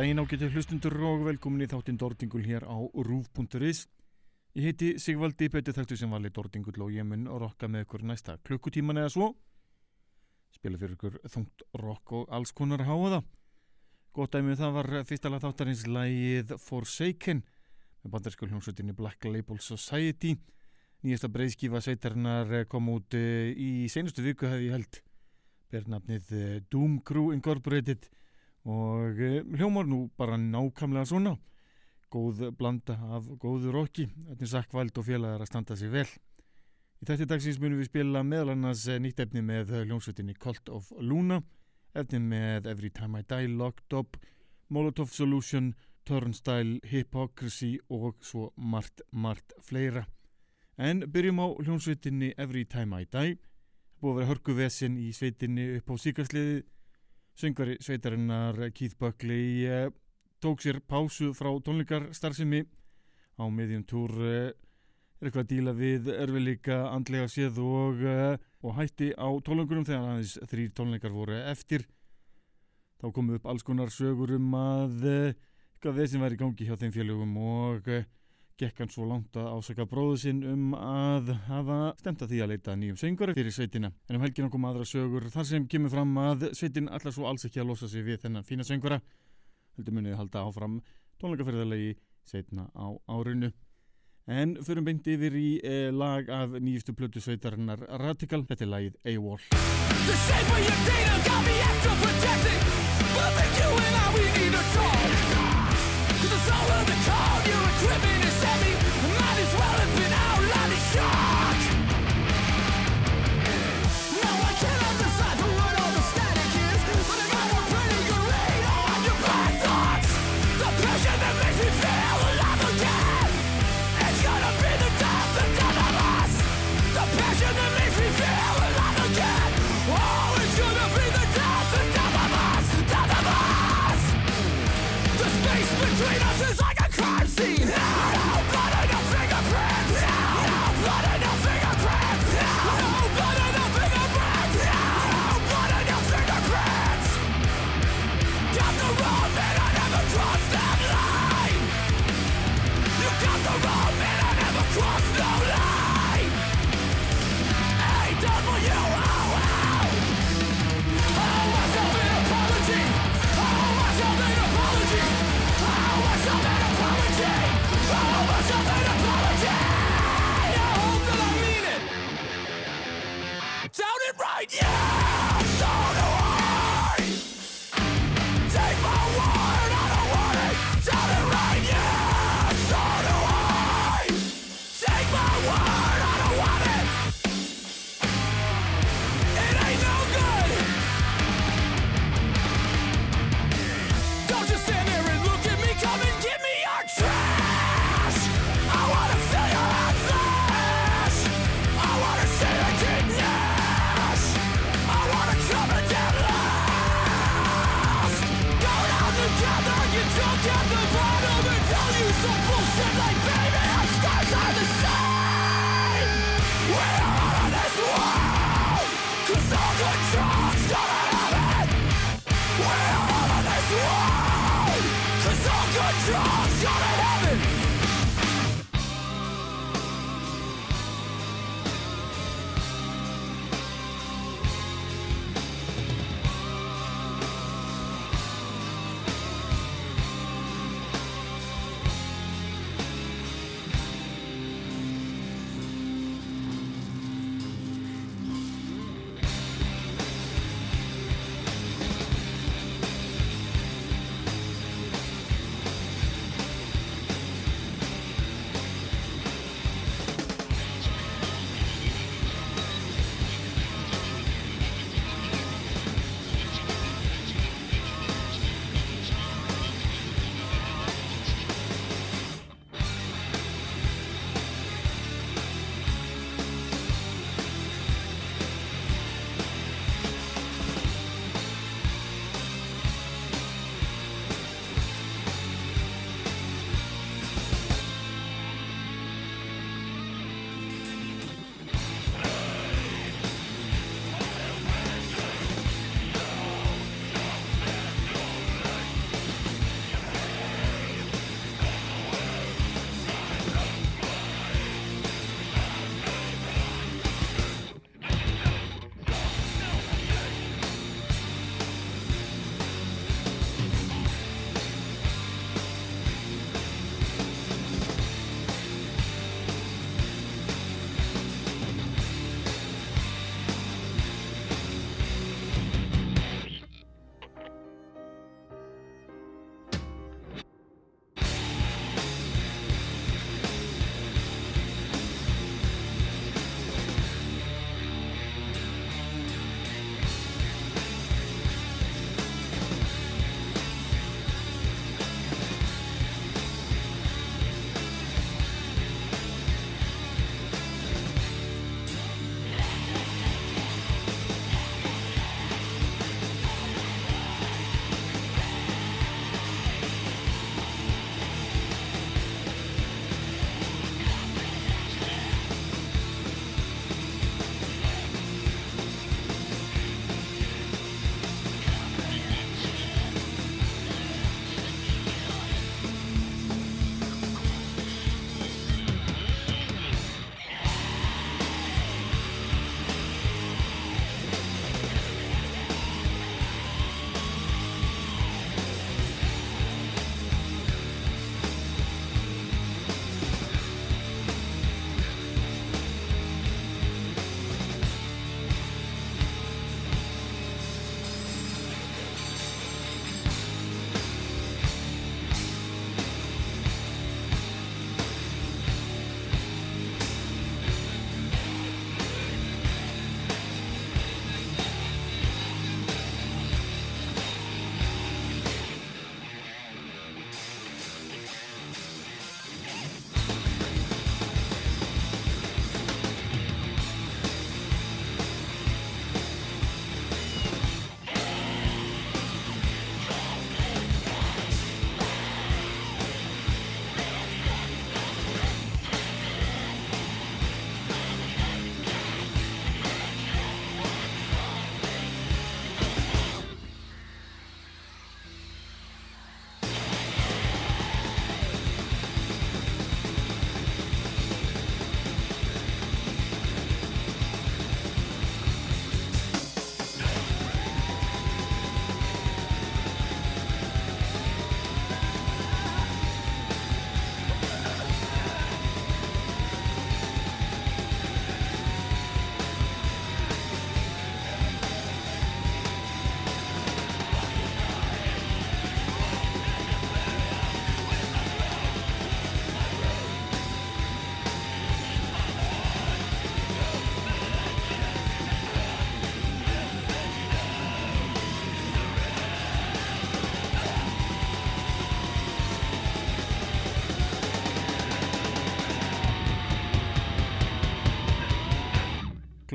daginn ágættu hlustundur og velkomin í þáttinn Dordingul hér á rúf.is. Ég heiti Sigvaldi, betur þekktu sem vali Dordingul og ég mun rokka með ykkur næsta klukkutíman eða svo. Spila fyrir ykkur þungt rokk og alls konar háa það. Gótt dæmið það var fyrsta lag þáttarins lægið Forsaken með bandarskjöl hljómsveitinni Black Label Society. Nýjasta breyðskífa sveitarinnar kom út eh, í seinustu viku hefði held. Bernafnið eh, Doom Crew Incorporated og uh, hljómar nú bara nákvæmlega svona. Góð blanda af góðu rocki þetta er sakkvæld og félagar að standa sig vel. Í þetta dagsins munum við spila meðal annars eh, nýtt efni með hljómsveitinni Cult of Luna. Efni með Every Time I Die, Locked Up Molotov Solution, Turnstile Hypocrisy og svo margt, margt fleira. En byrjum á hljómsveitinni Every Time I Die. Búið að vera hörkuvesin í sveitinni upp á síkastliði Söngvari sveitarinnar Keith Buckley eh, tók sér pásu frá tónleikarstarfsemi. Á miðjum túr eh, er eitthvað að díla við erfiðleika andlega séð og, eh, og hætti á tónleikunum þegar aðeins þrýr tónleikar voru eftir. Þá komu upp alls konar sögur um að eh, eitthvað veð sem væri í gangi hjá þeim félögum og eh, gekk hann svo langt að ásaka bróðu sinn um að hafa stemt að því að leita nýjum söngvari fyrir sveitina. En um helgina kom aðra sögur þar sem kemur fram að sveitin allar svo alls ekki að losa sig við þennan fína söngvara. Heldur munið halda áfram tónleikaferðarlegi setna á árinu. En förum beint yfir í eh, lag af nýjustu plötu sveitarinnar Radical. Þetta er lagið A-Wall. The shape of your data got me extra protected. But I think you and I, we need to talk. Cause the soul of the call, your equipment is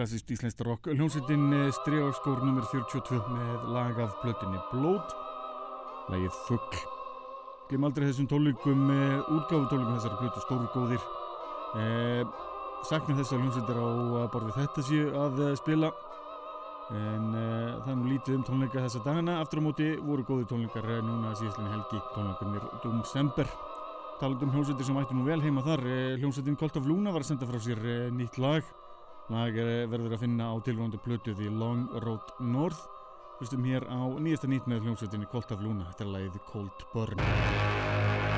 klassist íslenskt rock. Hljómsveitin Stregaskór nr. 42 með lag af blötinni Blót. Lagið Fugl. Gleim aldrei þessum tónleikum útgáfu tónleikum þessari blötu stóru góðir. Eh, sakna þess að hljómsveitir á borði þetta séu að eh, spila. En eh, nú lítið um tónleika þessa dagana. Aftur á móti voru góði tónleikar eh, núna síðastlinni helgi. Tónleikunir um sember talað um hljómsveitir sem ættu nú vel heima þar eh, hljómsveitin Colt of Luna var að senda frá sér eh, nýtt lag lag verður að finna á tilvonandi plötu The Long Road North. Hlustum hér á nýjasta nýtt með hljómsveitinni Colt of Luna. Þetta er lagið Cold Burn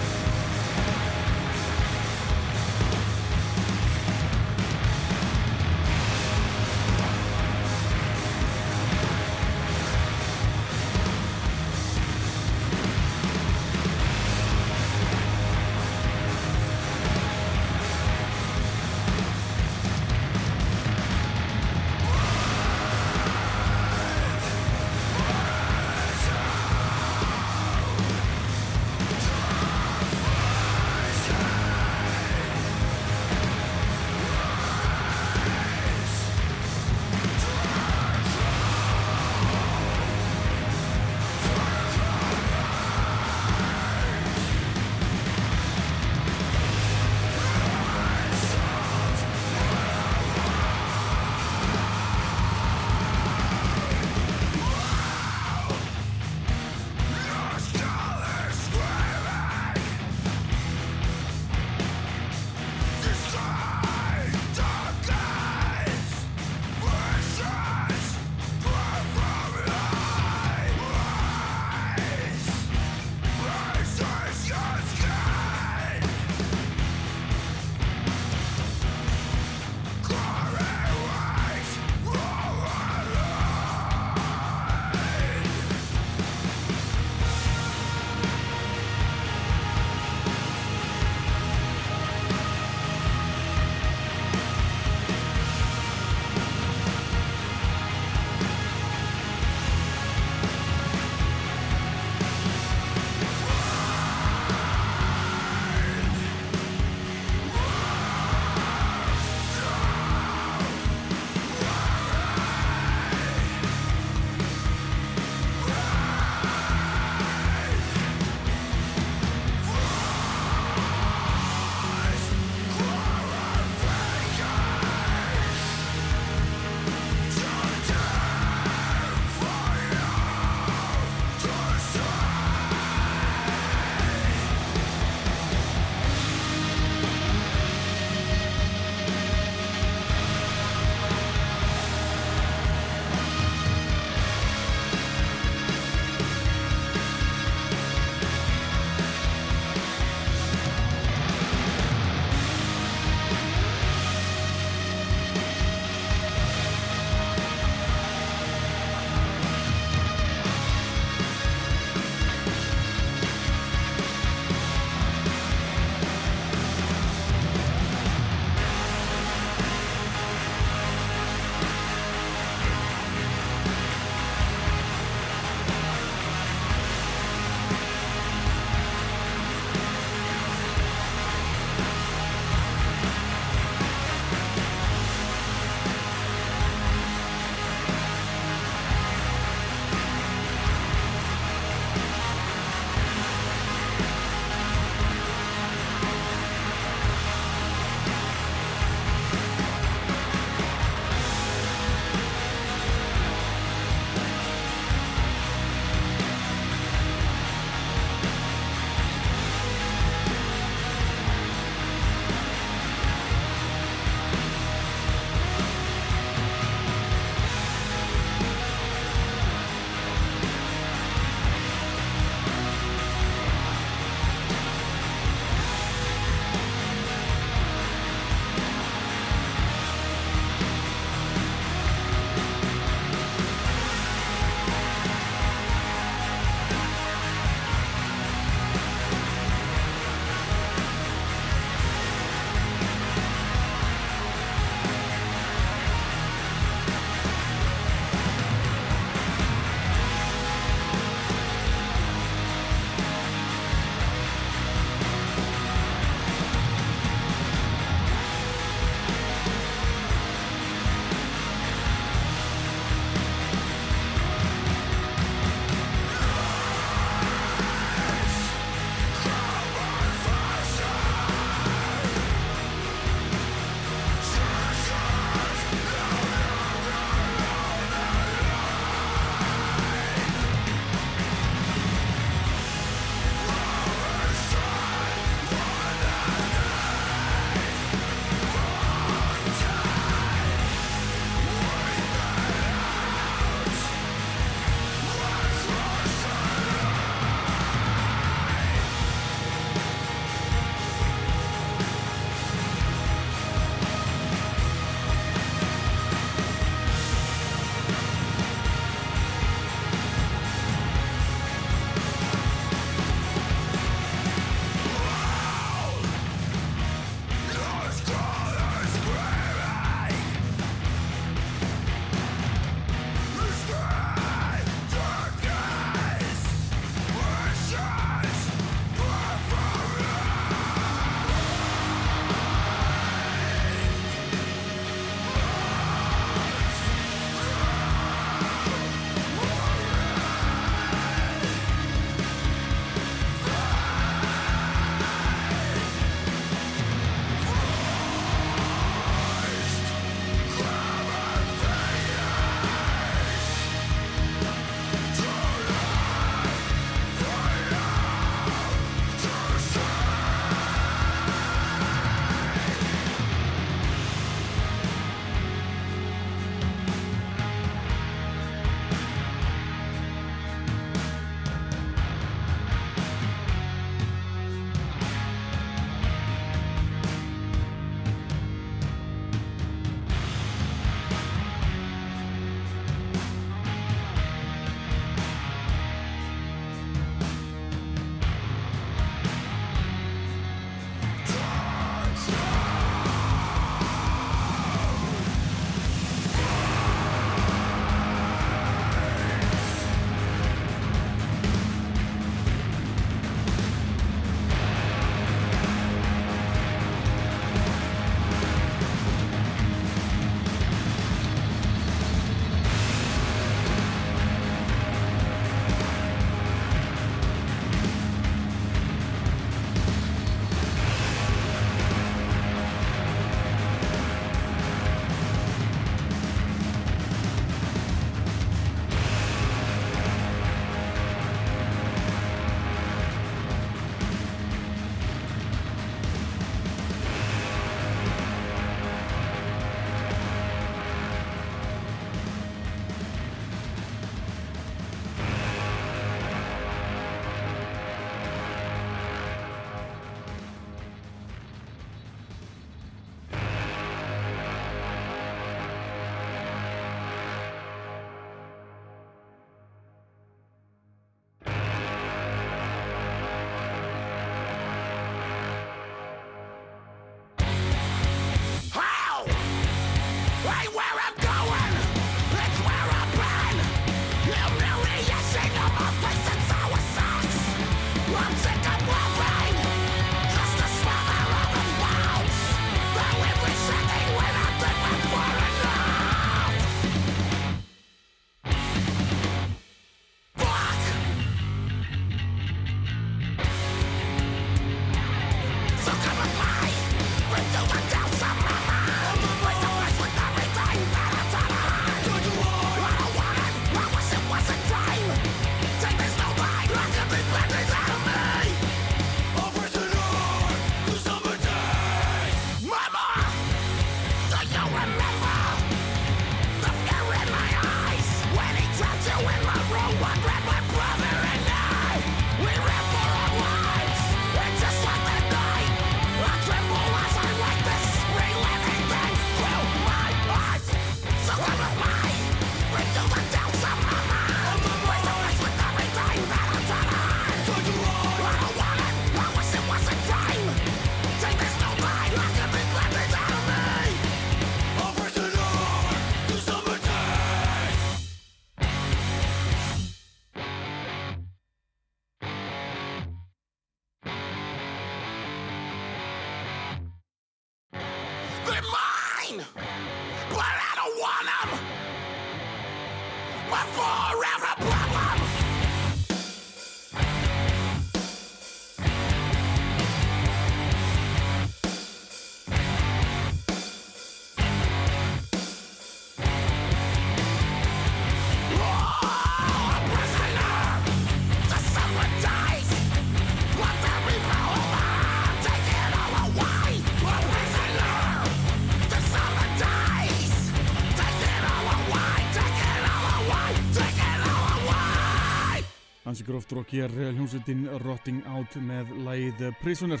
Hansi Grófdrók hér hljómsveitin Rotting Out með lagið Prisoner.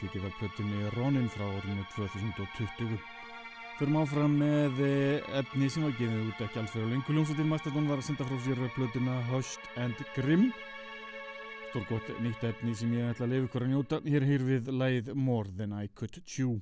Tekið af plötunni Ronin frá orðinu 2020 Förum áfram með eh, efni sem var gefið út ekki alls fyrir lengur hljómsveitin Mastodon var að senda frá sér plötuna Hushed and Grim. Stórgott nýtt efni sem ég ætla að lefa ykkur að njóta. Hér heyr við lagið More Than I Could Chew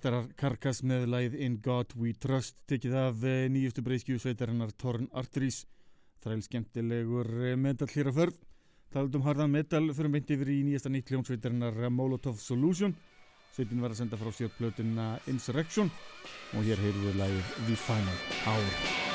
Meistarar Karkas með læð In God We Trust tekið af eh, nýjustu breyskju sveitarinnar Torn Arteries þræl skemmtilegur eh, metal hlýra förð Taldum harðan metal fyrir myndi yfir í nýjasta nýtt hljómsveitarinnar Molotov Solution. Sveitin var að senda frá sér plötuna Insurrection. Og hér heyrðu við lægið The Final Hour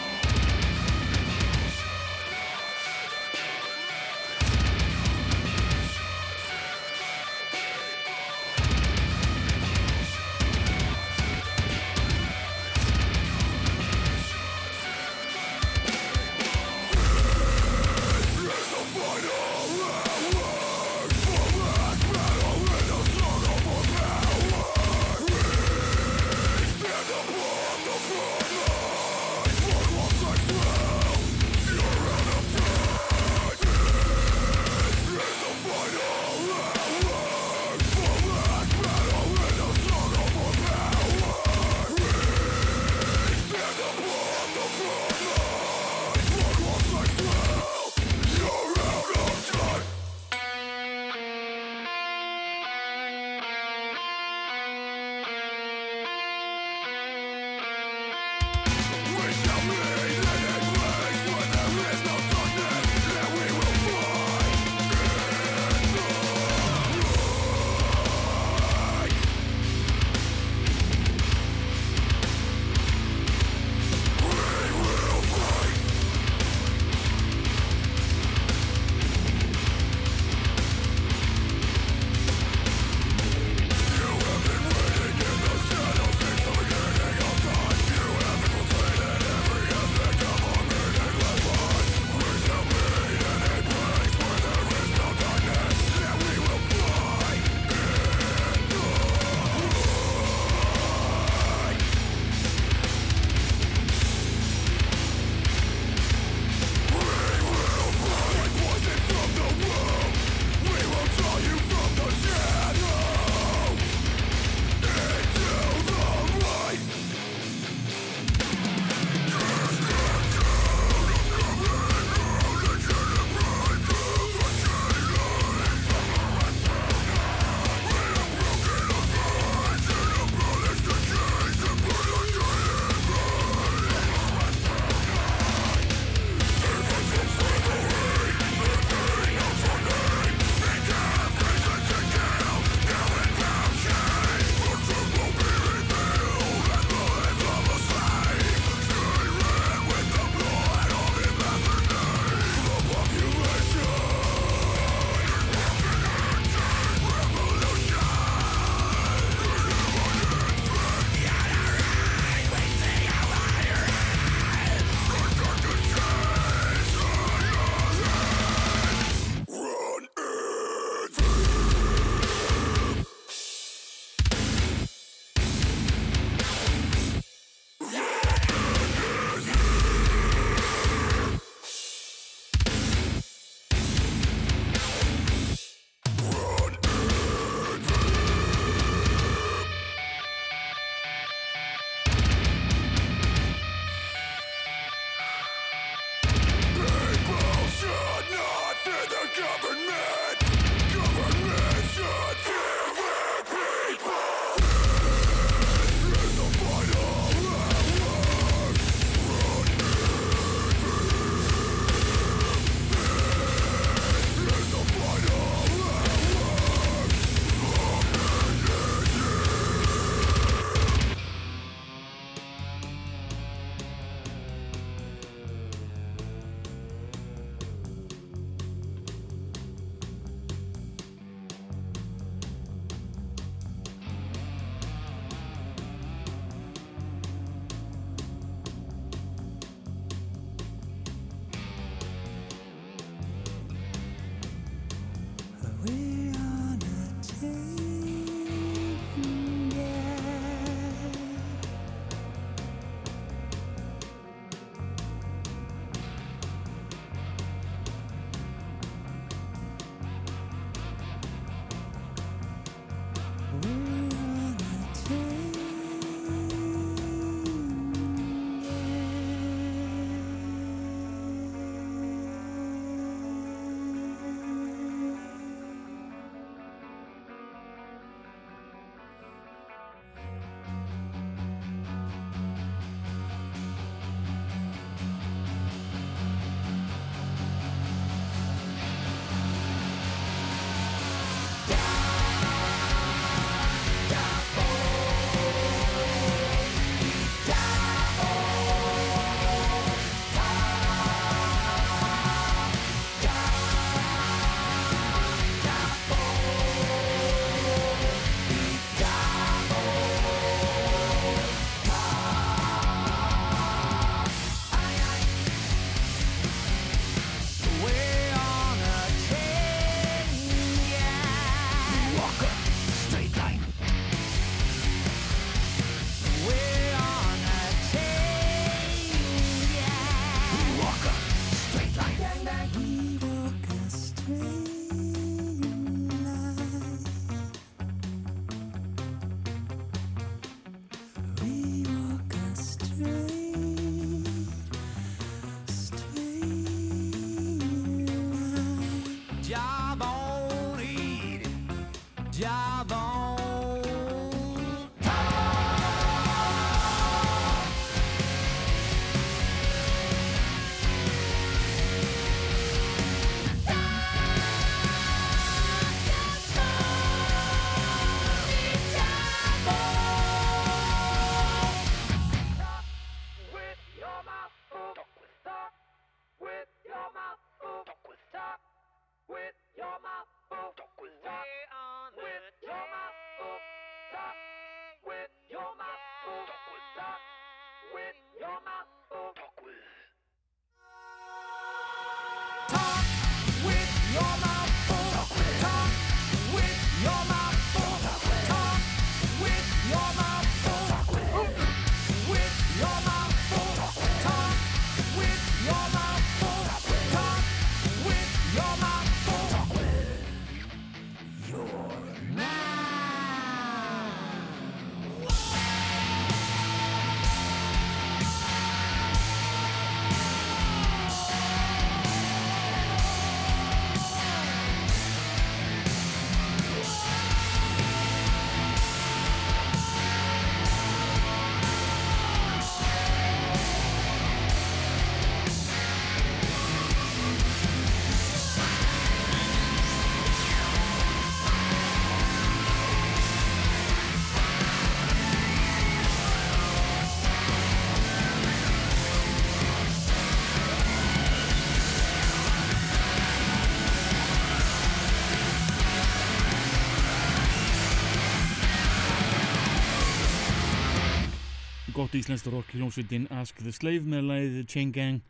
Gott íslenskt rock hljómsveitin Ask the Slave með lagið Chain Gang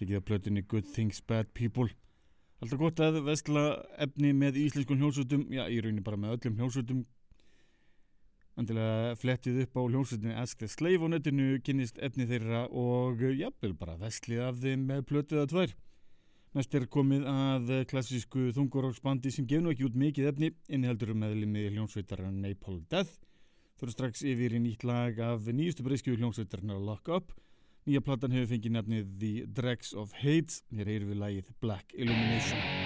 tekið af plötunni Good Things Bad People. Alltaf gott að vestla efni með íslenskum hljómsveitum já, í rauninni bara með öllum hljómsveitum. Andilega flettið upp á hljómsveitinni Ask the Slave á netinu kynnist efni þeirra og jafnvel bara vestlið af þeim með plötuð að tvær. Næst er komið að klassísku þunguróksbandi sem nú ekki út mikið efni inniheldur meðlimi hljómsveitar Napalm Death Eru strax yfir í nýtt lag af nýjustu breyskju hljómsveitarnar Lock Up. Nýja platan hefur fengið nefnið The Dregs of Hate. Hér heyrum við lagið Black Illumination.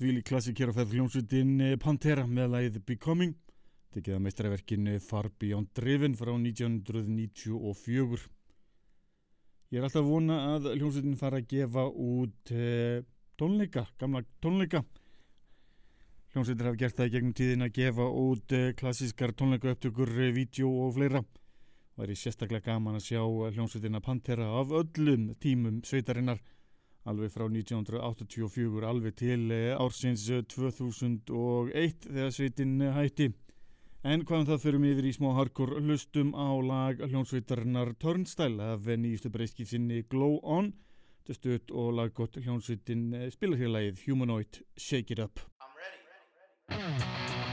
Þvíli klassik hér á ferð hljómsveitin eh, Pantera með lagið Becoming tekið að meistaraverkin eh, Far Beyond Driven frá 1994 Ég er alltaf vona að hljómsveitin fara að gefa út eh, tónleika, gamla tónleika. Hljómsveitir hafa gert það í gegnum tíðin að gefa út eh, klassískar tónleika upptökur, eh, vídeo og fleira. Það er sérstaklega gaman að sjá hljómsveitina Pantera af öllum tímum sveitarinnar alveg frá 1984 alveg til eh, ársins eh, 2001 þegar sveitin eh, hætti. En hvaðan það fyrir mig yfir í smá harkur hlustum á lag hljónsveitarinnar Turnstyle af nýjustu breyskísinni Glow On. Er stutt og laggott hljónsveitin eh, spilar hér lagið Humanoid Shake It Up. Cease to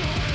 be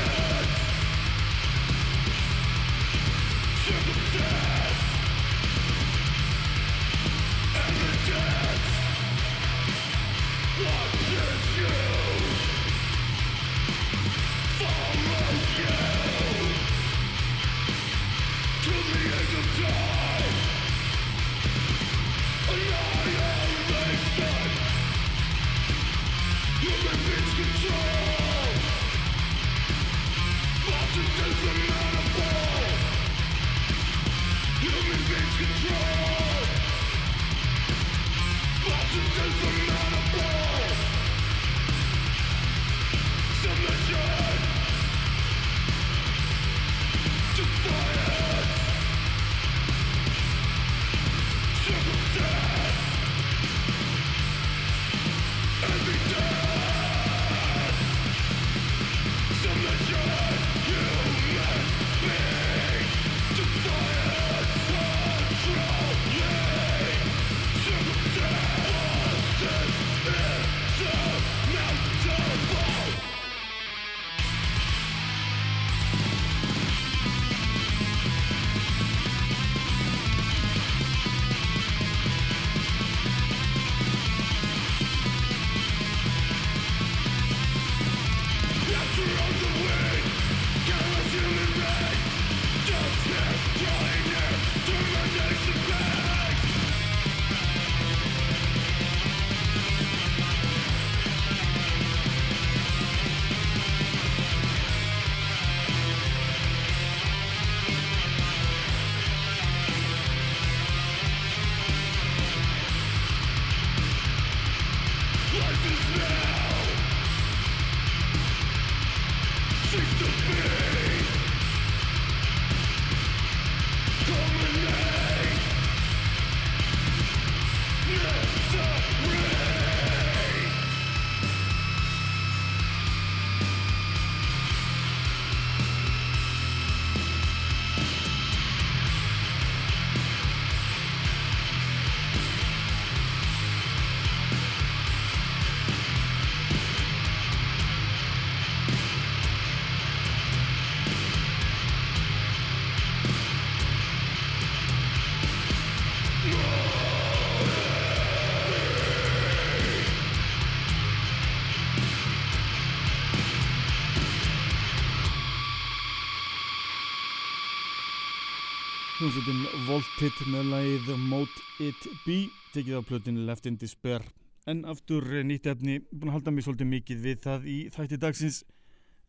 hljómsveitin Voltit með lagið Mote It Be tekið á plötinu Left in Despair. En aftur nýtt efni búin að halda mig svolítið mikið við það í þætti dagsins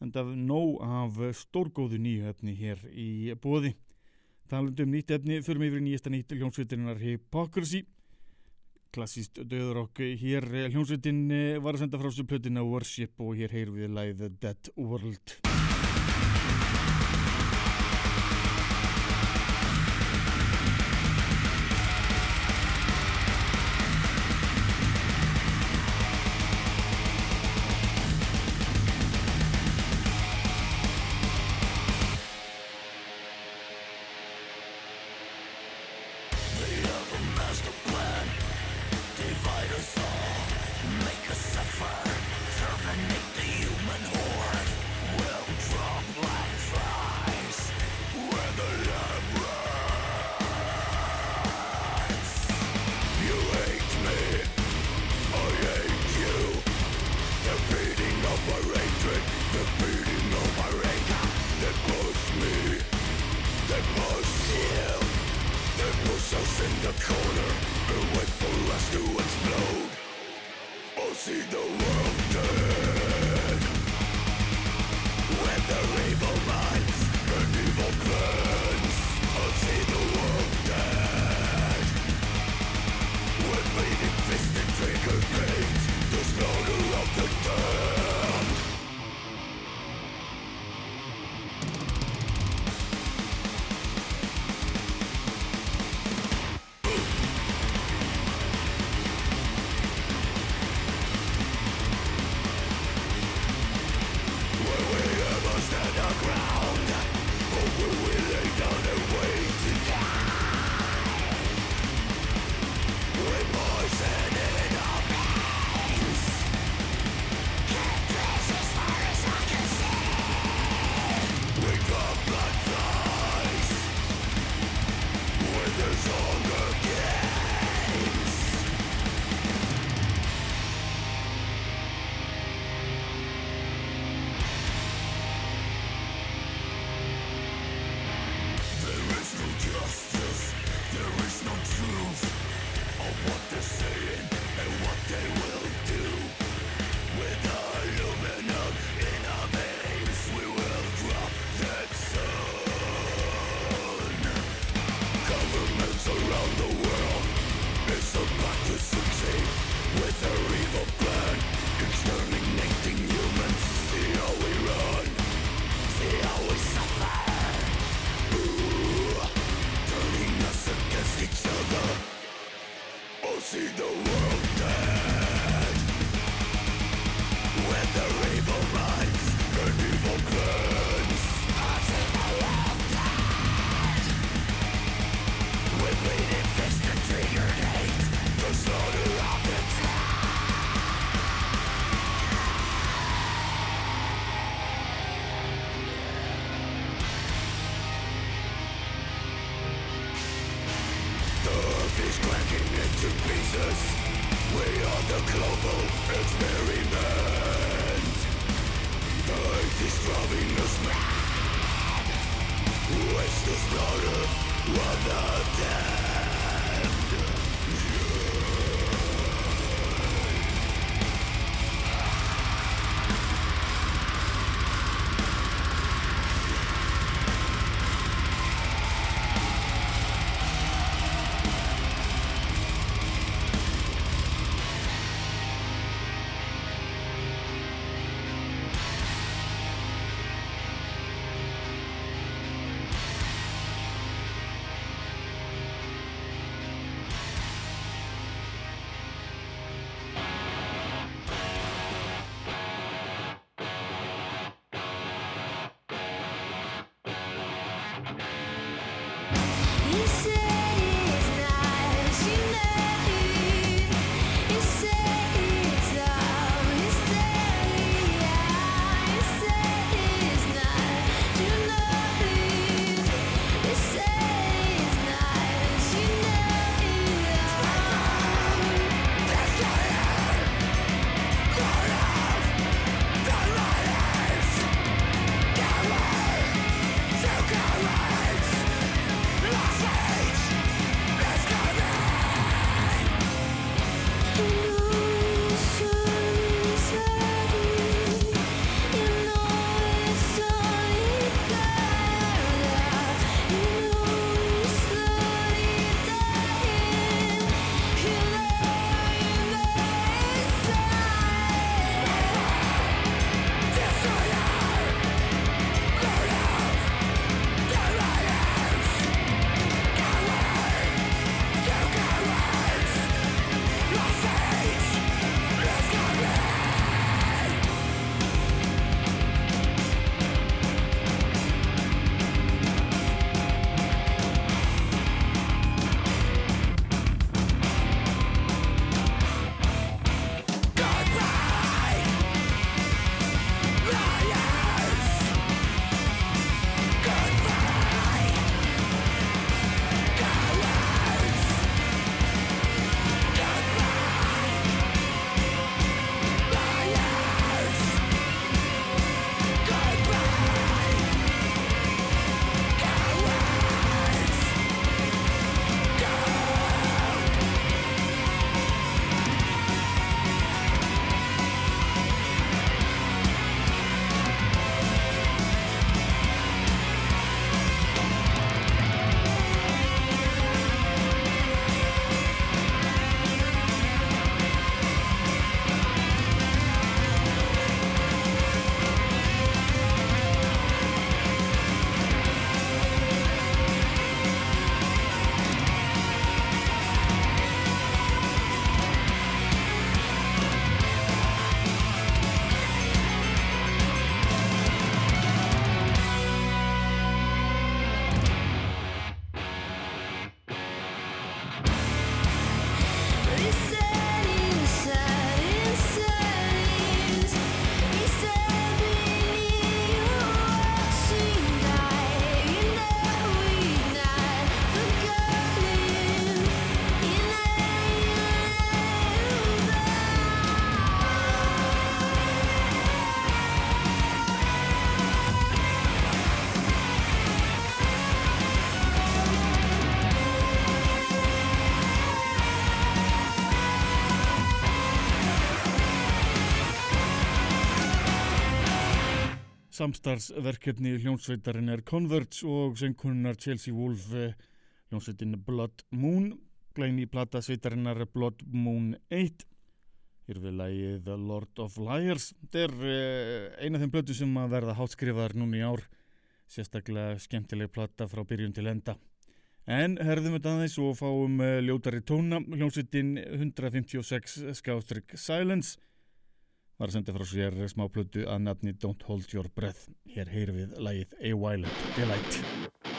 en það er nóg af stórgóðu nýju efni hér í bóði talandi um nýtt efni mig yfir í nýjasta nýtt hljómsveitinar Hypocrisy. Klassíst döðurokk hér hljómsveitin eh, var að senda frá sér plötina Worship og hér heyr við lagið Dead World samstarfsverkefni hljónsveitarinn er Converge og söngkunnar Chelsea Wolf eh, hljónsveitin Blood Moon. Glæni plata sveitarinnar Blood Moon 1 hér við lagið The Lord of Liars. Þetta er uh, eina af þeim blötu sem að verða hátskrifaðar núna í ár. Sérstaklega skemmtileg plata frá byrjun til enda. En herðum þetta aðeins og fáum uh, ljótari tóna. Hljónsveitin 156 skástrygg Silence var að senda frá sér smá plötu að nafni Don't Hold Your Breath. Hér heyrum við lagið A Violent Delight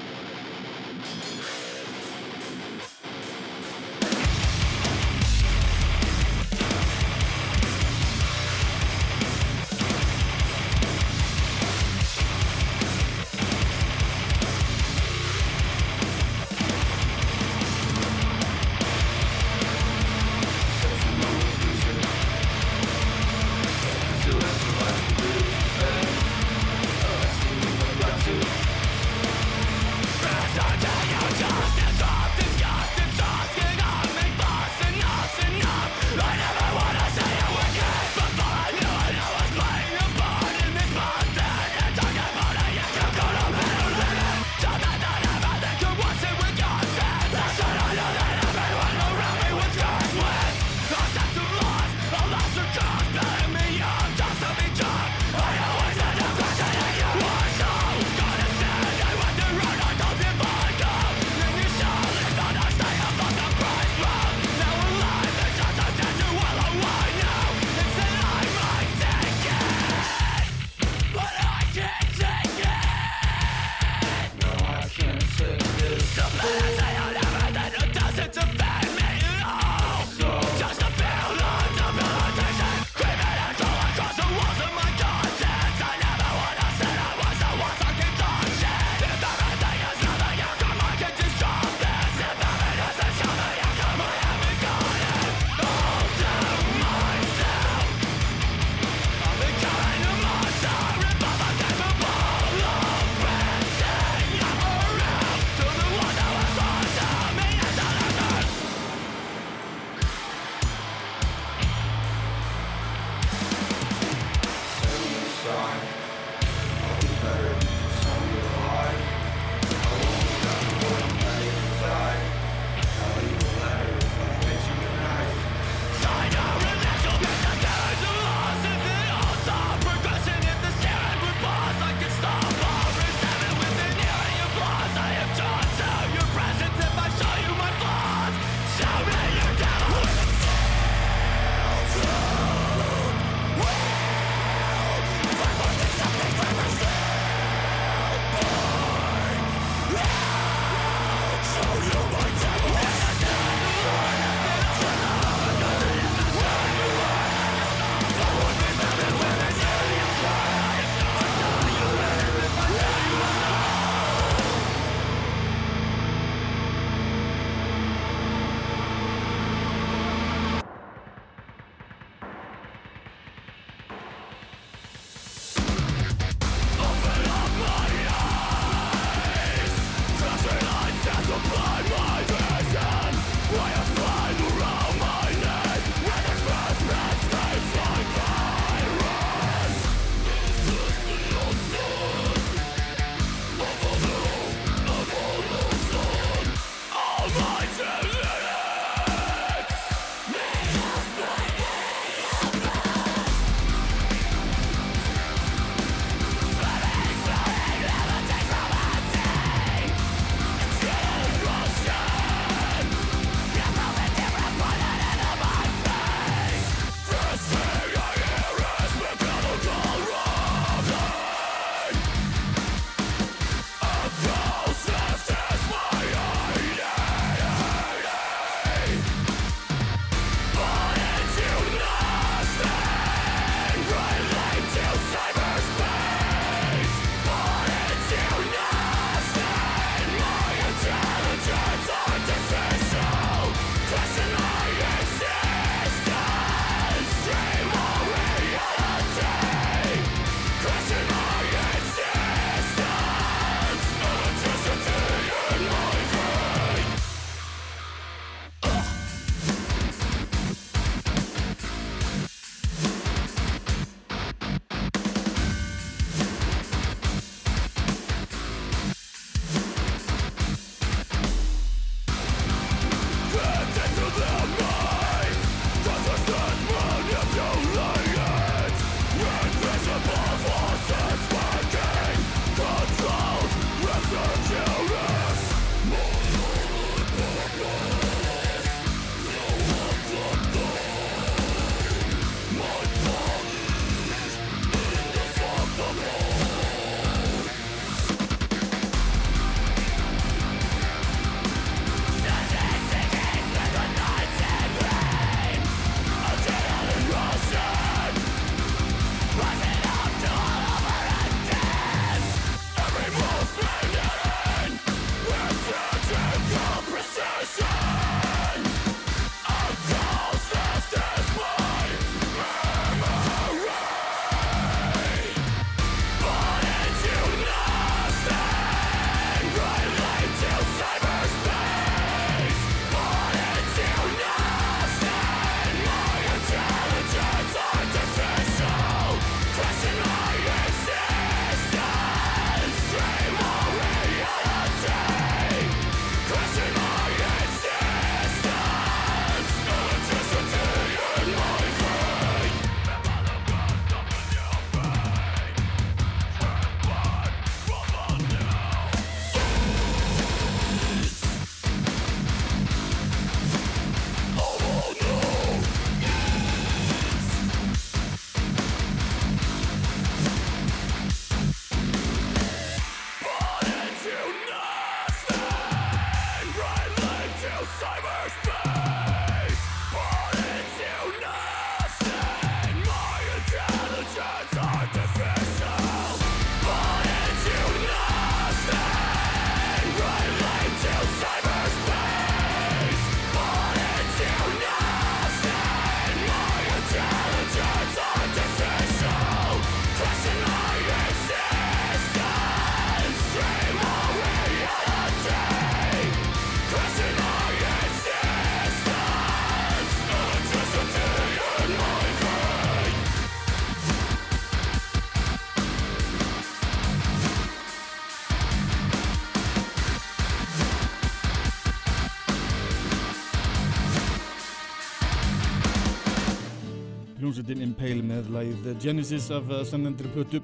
hljómsveitin Impale með læð Genesis af sannendri plötu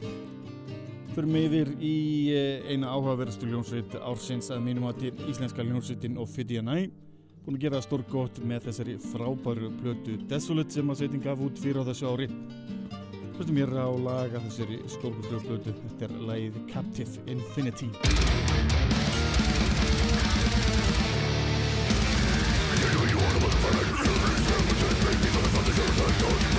fyrir meðir í eina áhugaverðstu hljómsveit ársins að mínum að til íslenska hljómsveitin Ophidianæ búin að gera stórgótt með þessari frábæru plötu Desolate sem að sveitin gaf út fyrir á þessu ári hlustum ég rá laga þessari stórgótt plötu þetta er læð Captive Infinity You're looking for a killer, so it's a baby, so it's not the killer, so it's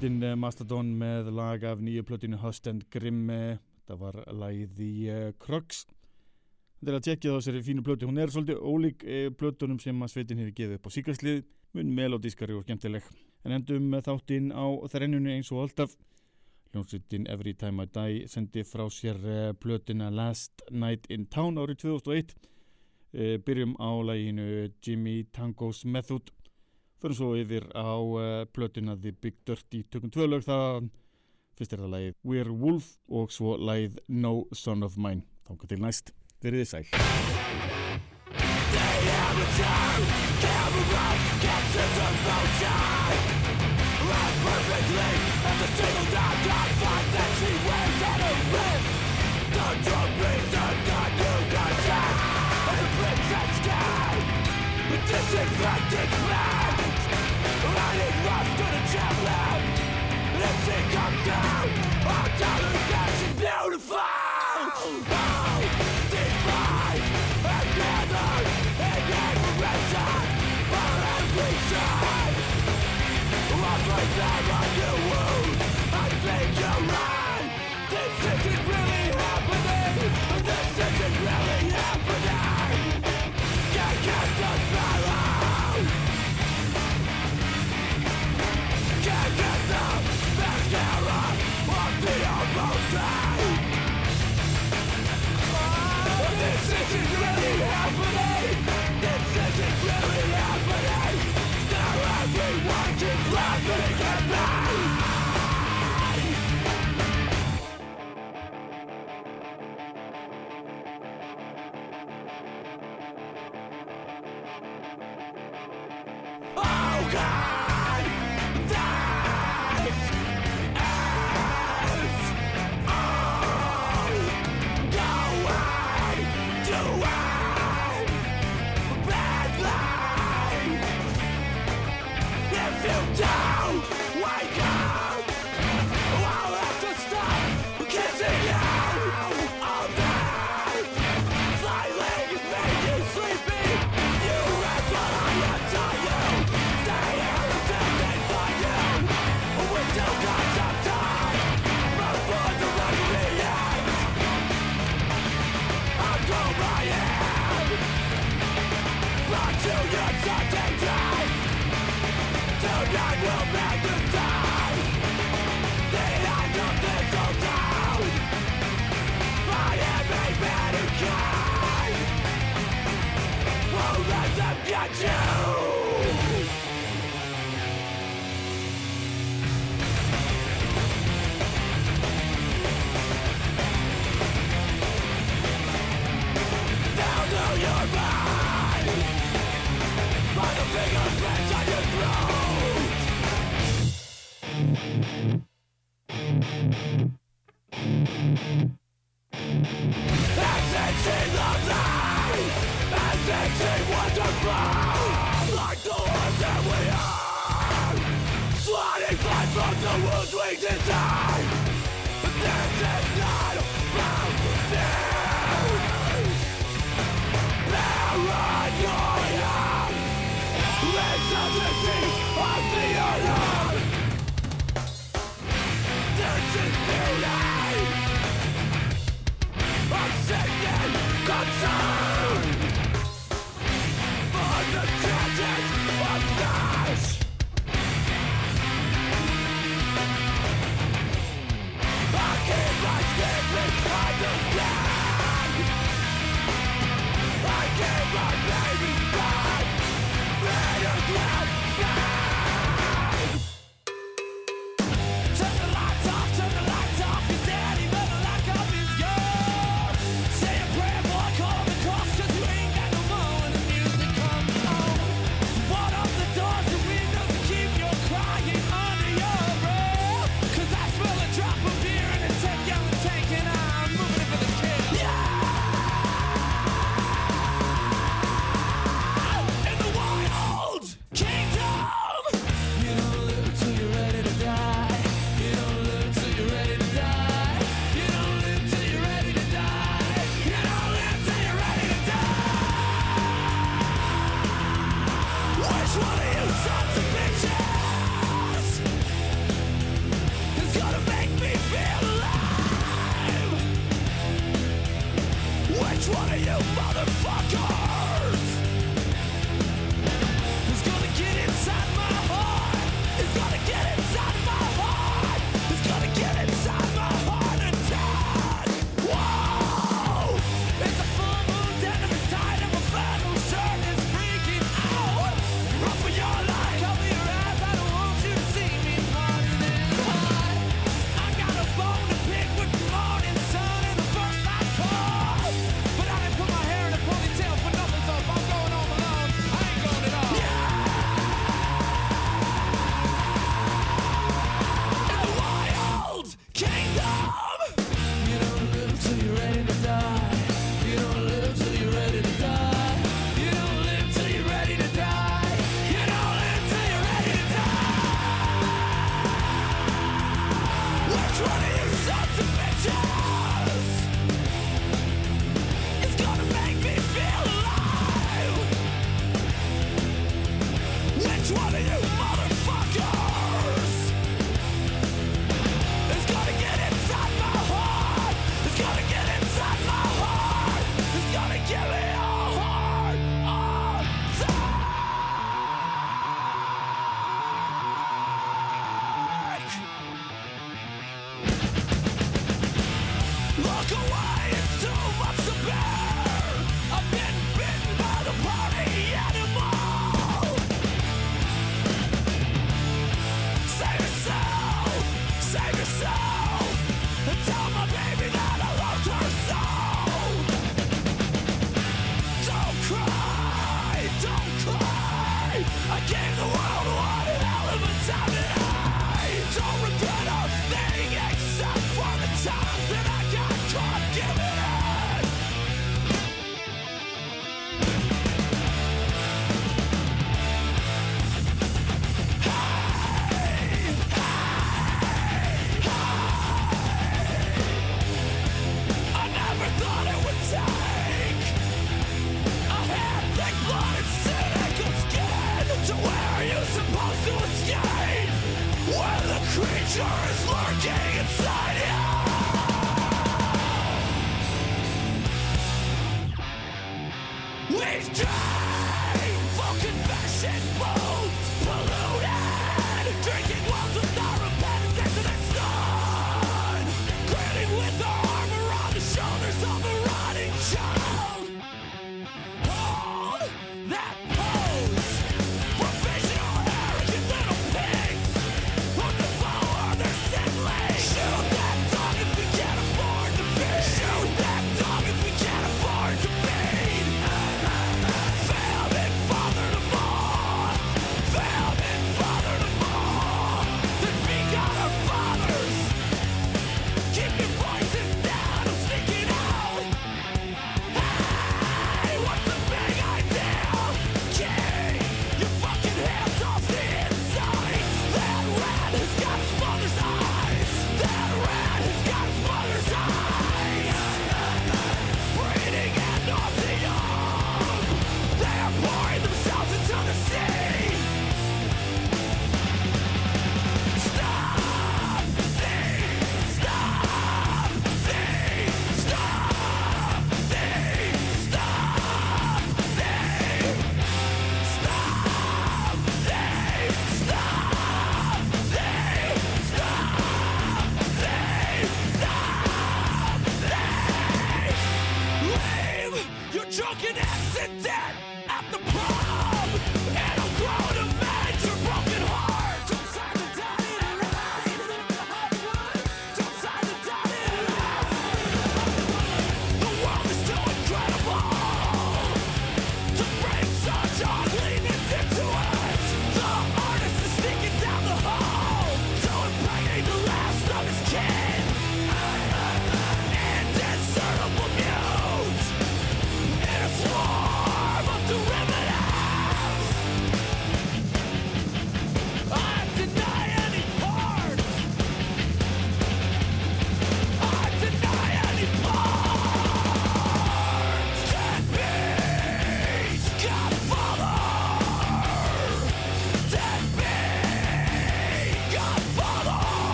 Hljómsveitin eh, Mastodon með lag af nýju plötinu Hust and Grim eh, það var lagið í uh, Krux þetta er að tjekkja þá þessari fínu plötu. Hún er svolítið ólík plötunum sem að sveitin hefur gefið upp á síkarslið mun melodískari og skemmtileg. En endum þáttinn á þrennunni eins og alltaf. Hljómsveitin Every Time I Die sendi frá sér plötuna Last Night in Town árið 2001 uh, byrjum á laginu Jimmy Tango's Method Förum svo yfir á uh, plötuna The Big Dirty, tökum tvö lög það fyrst er það lagið We're Wolf og svo lagið No Son of Mine. Þángu til næst, verið þið sæl God!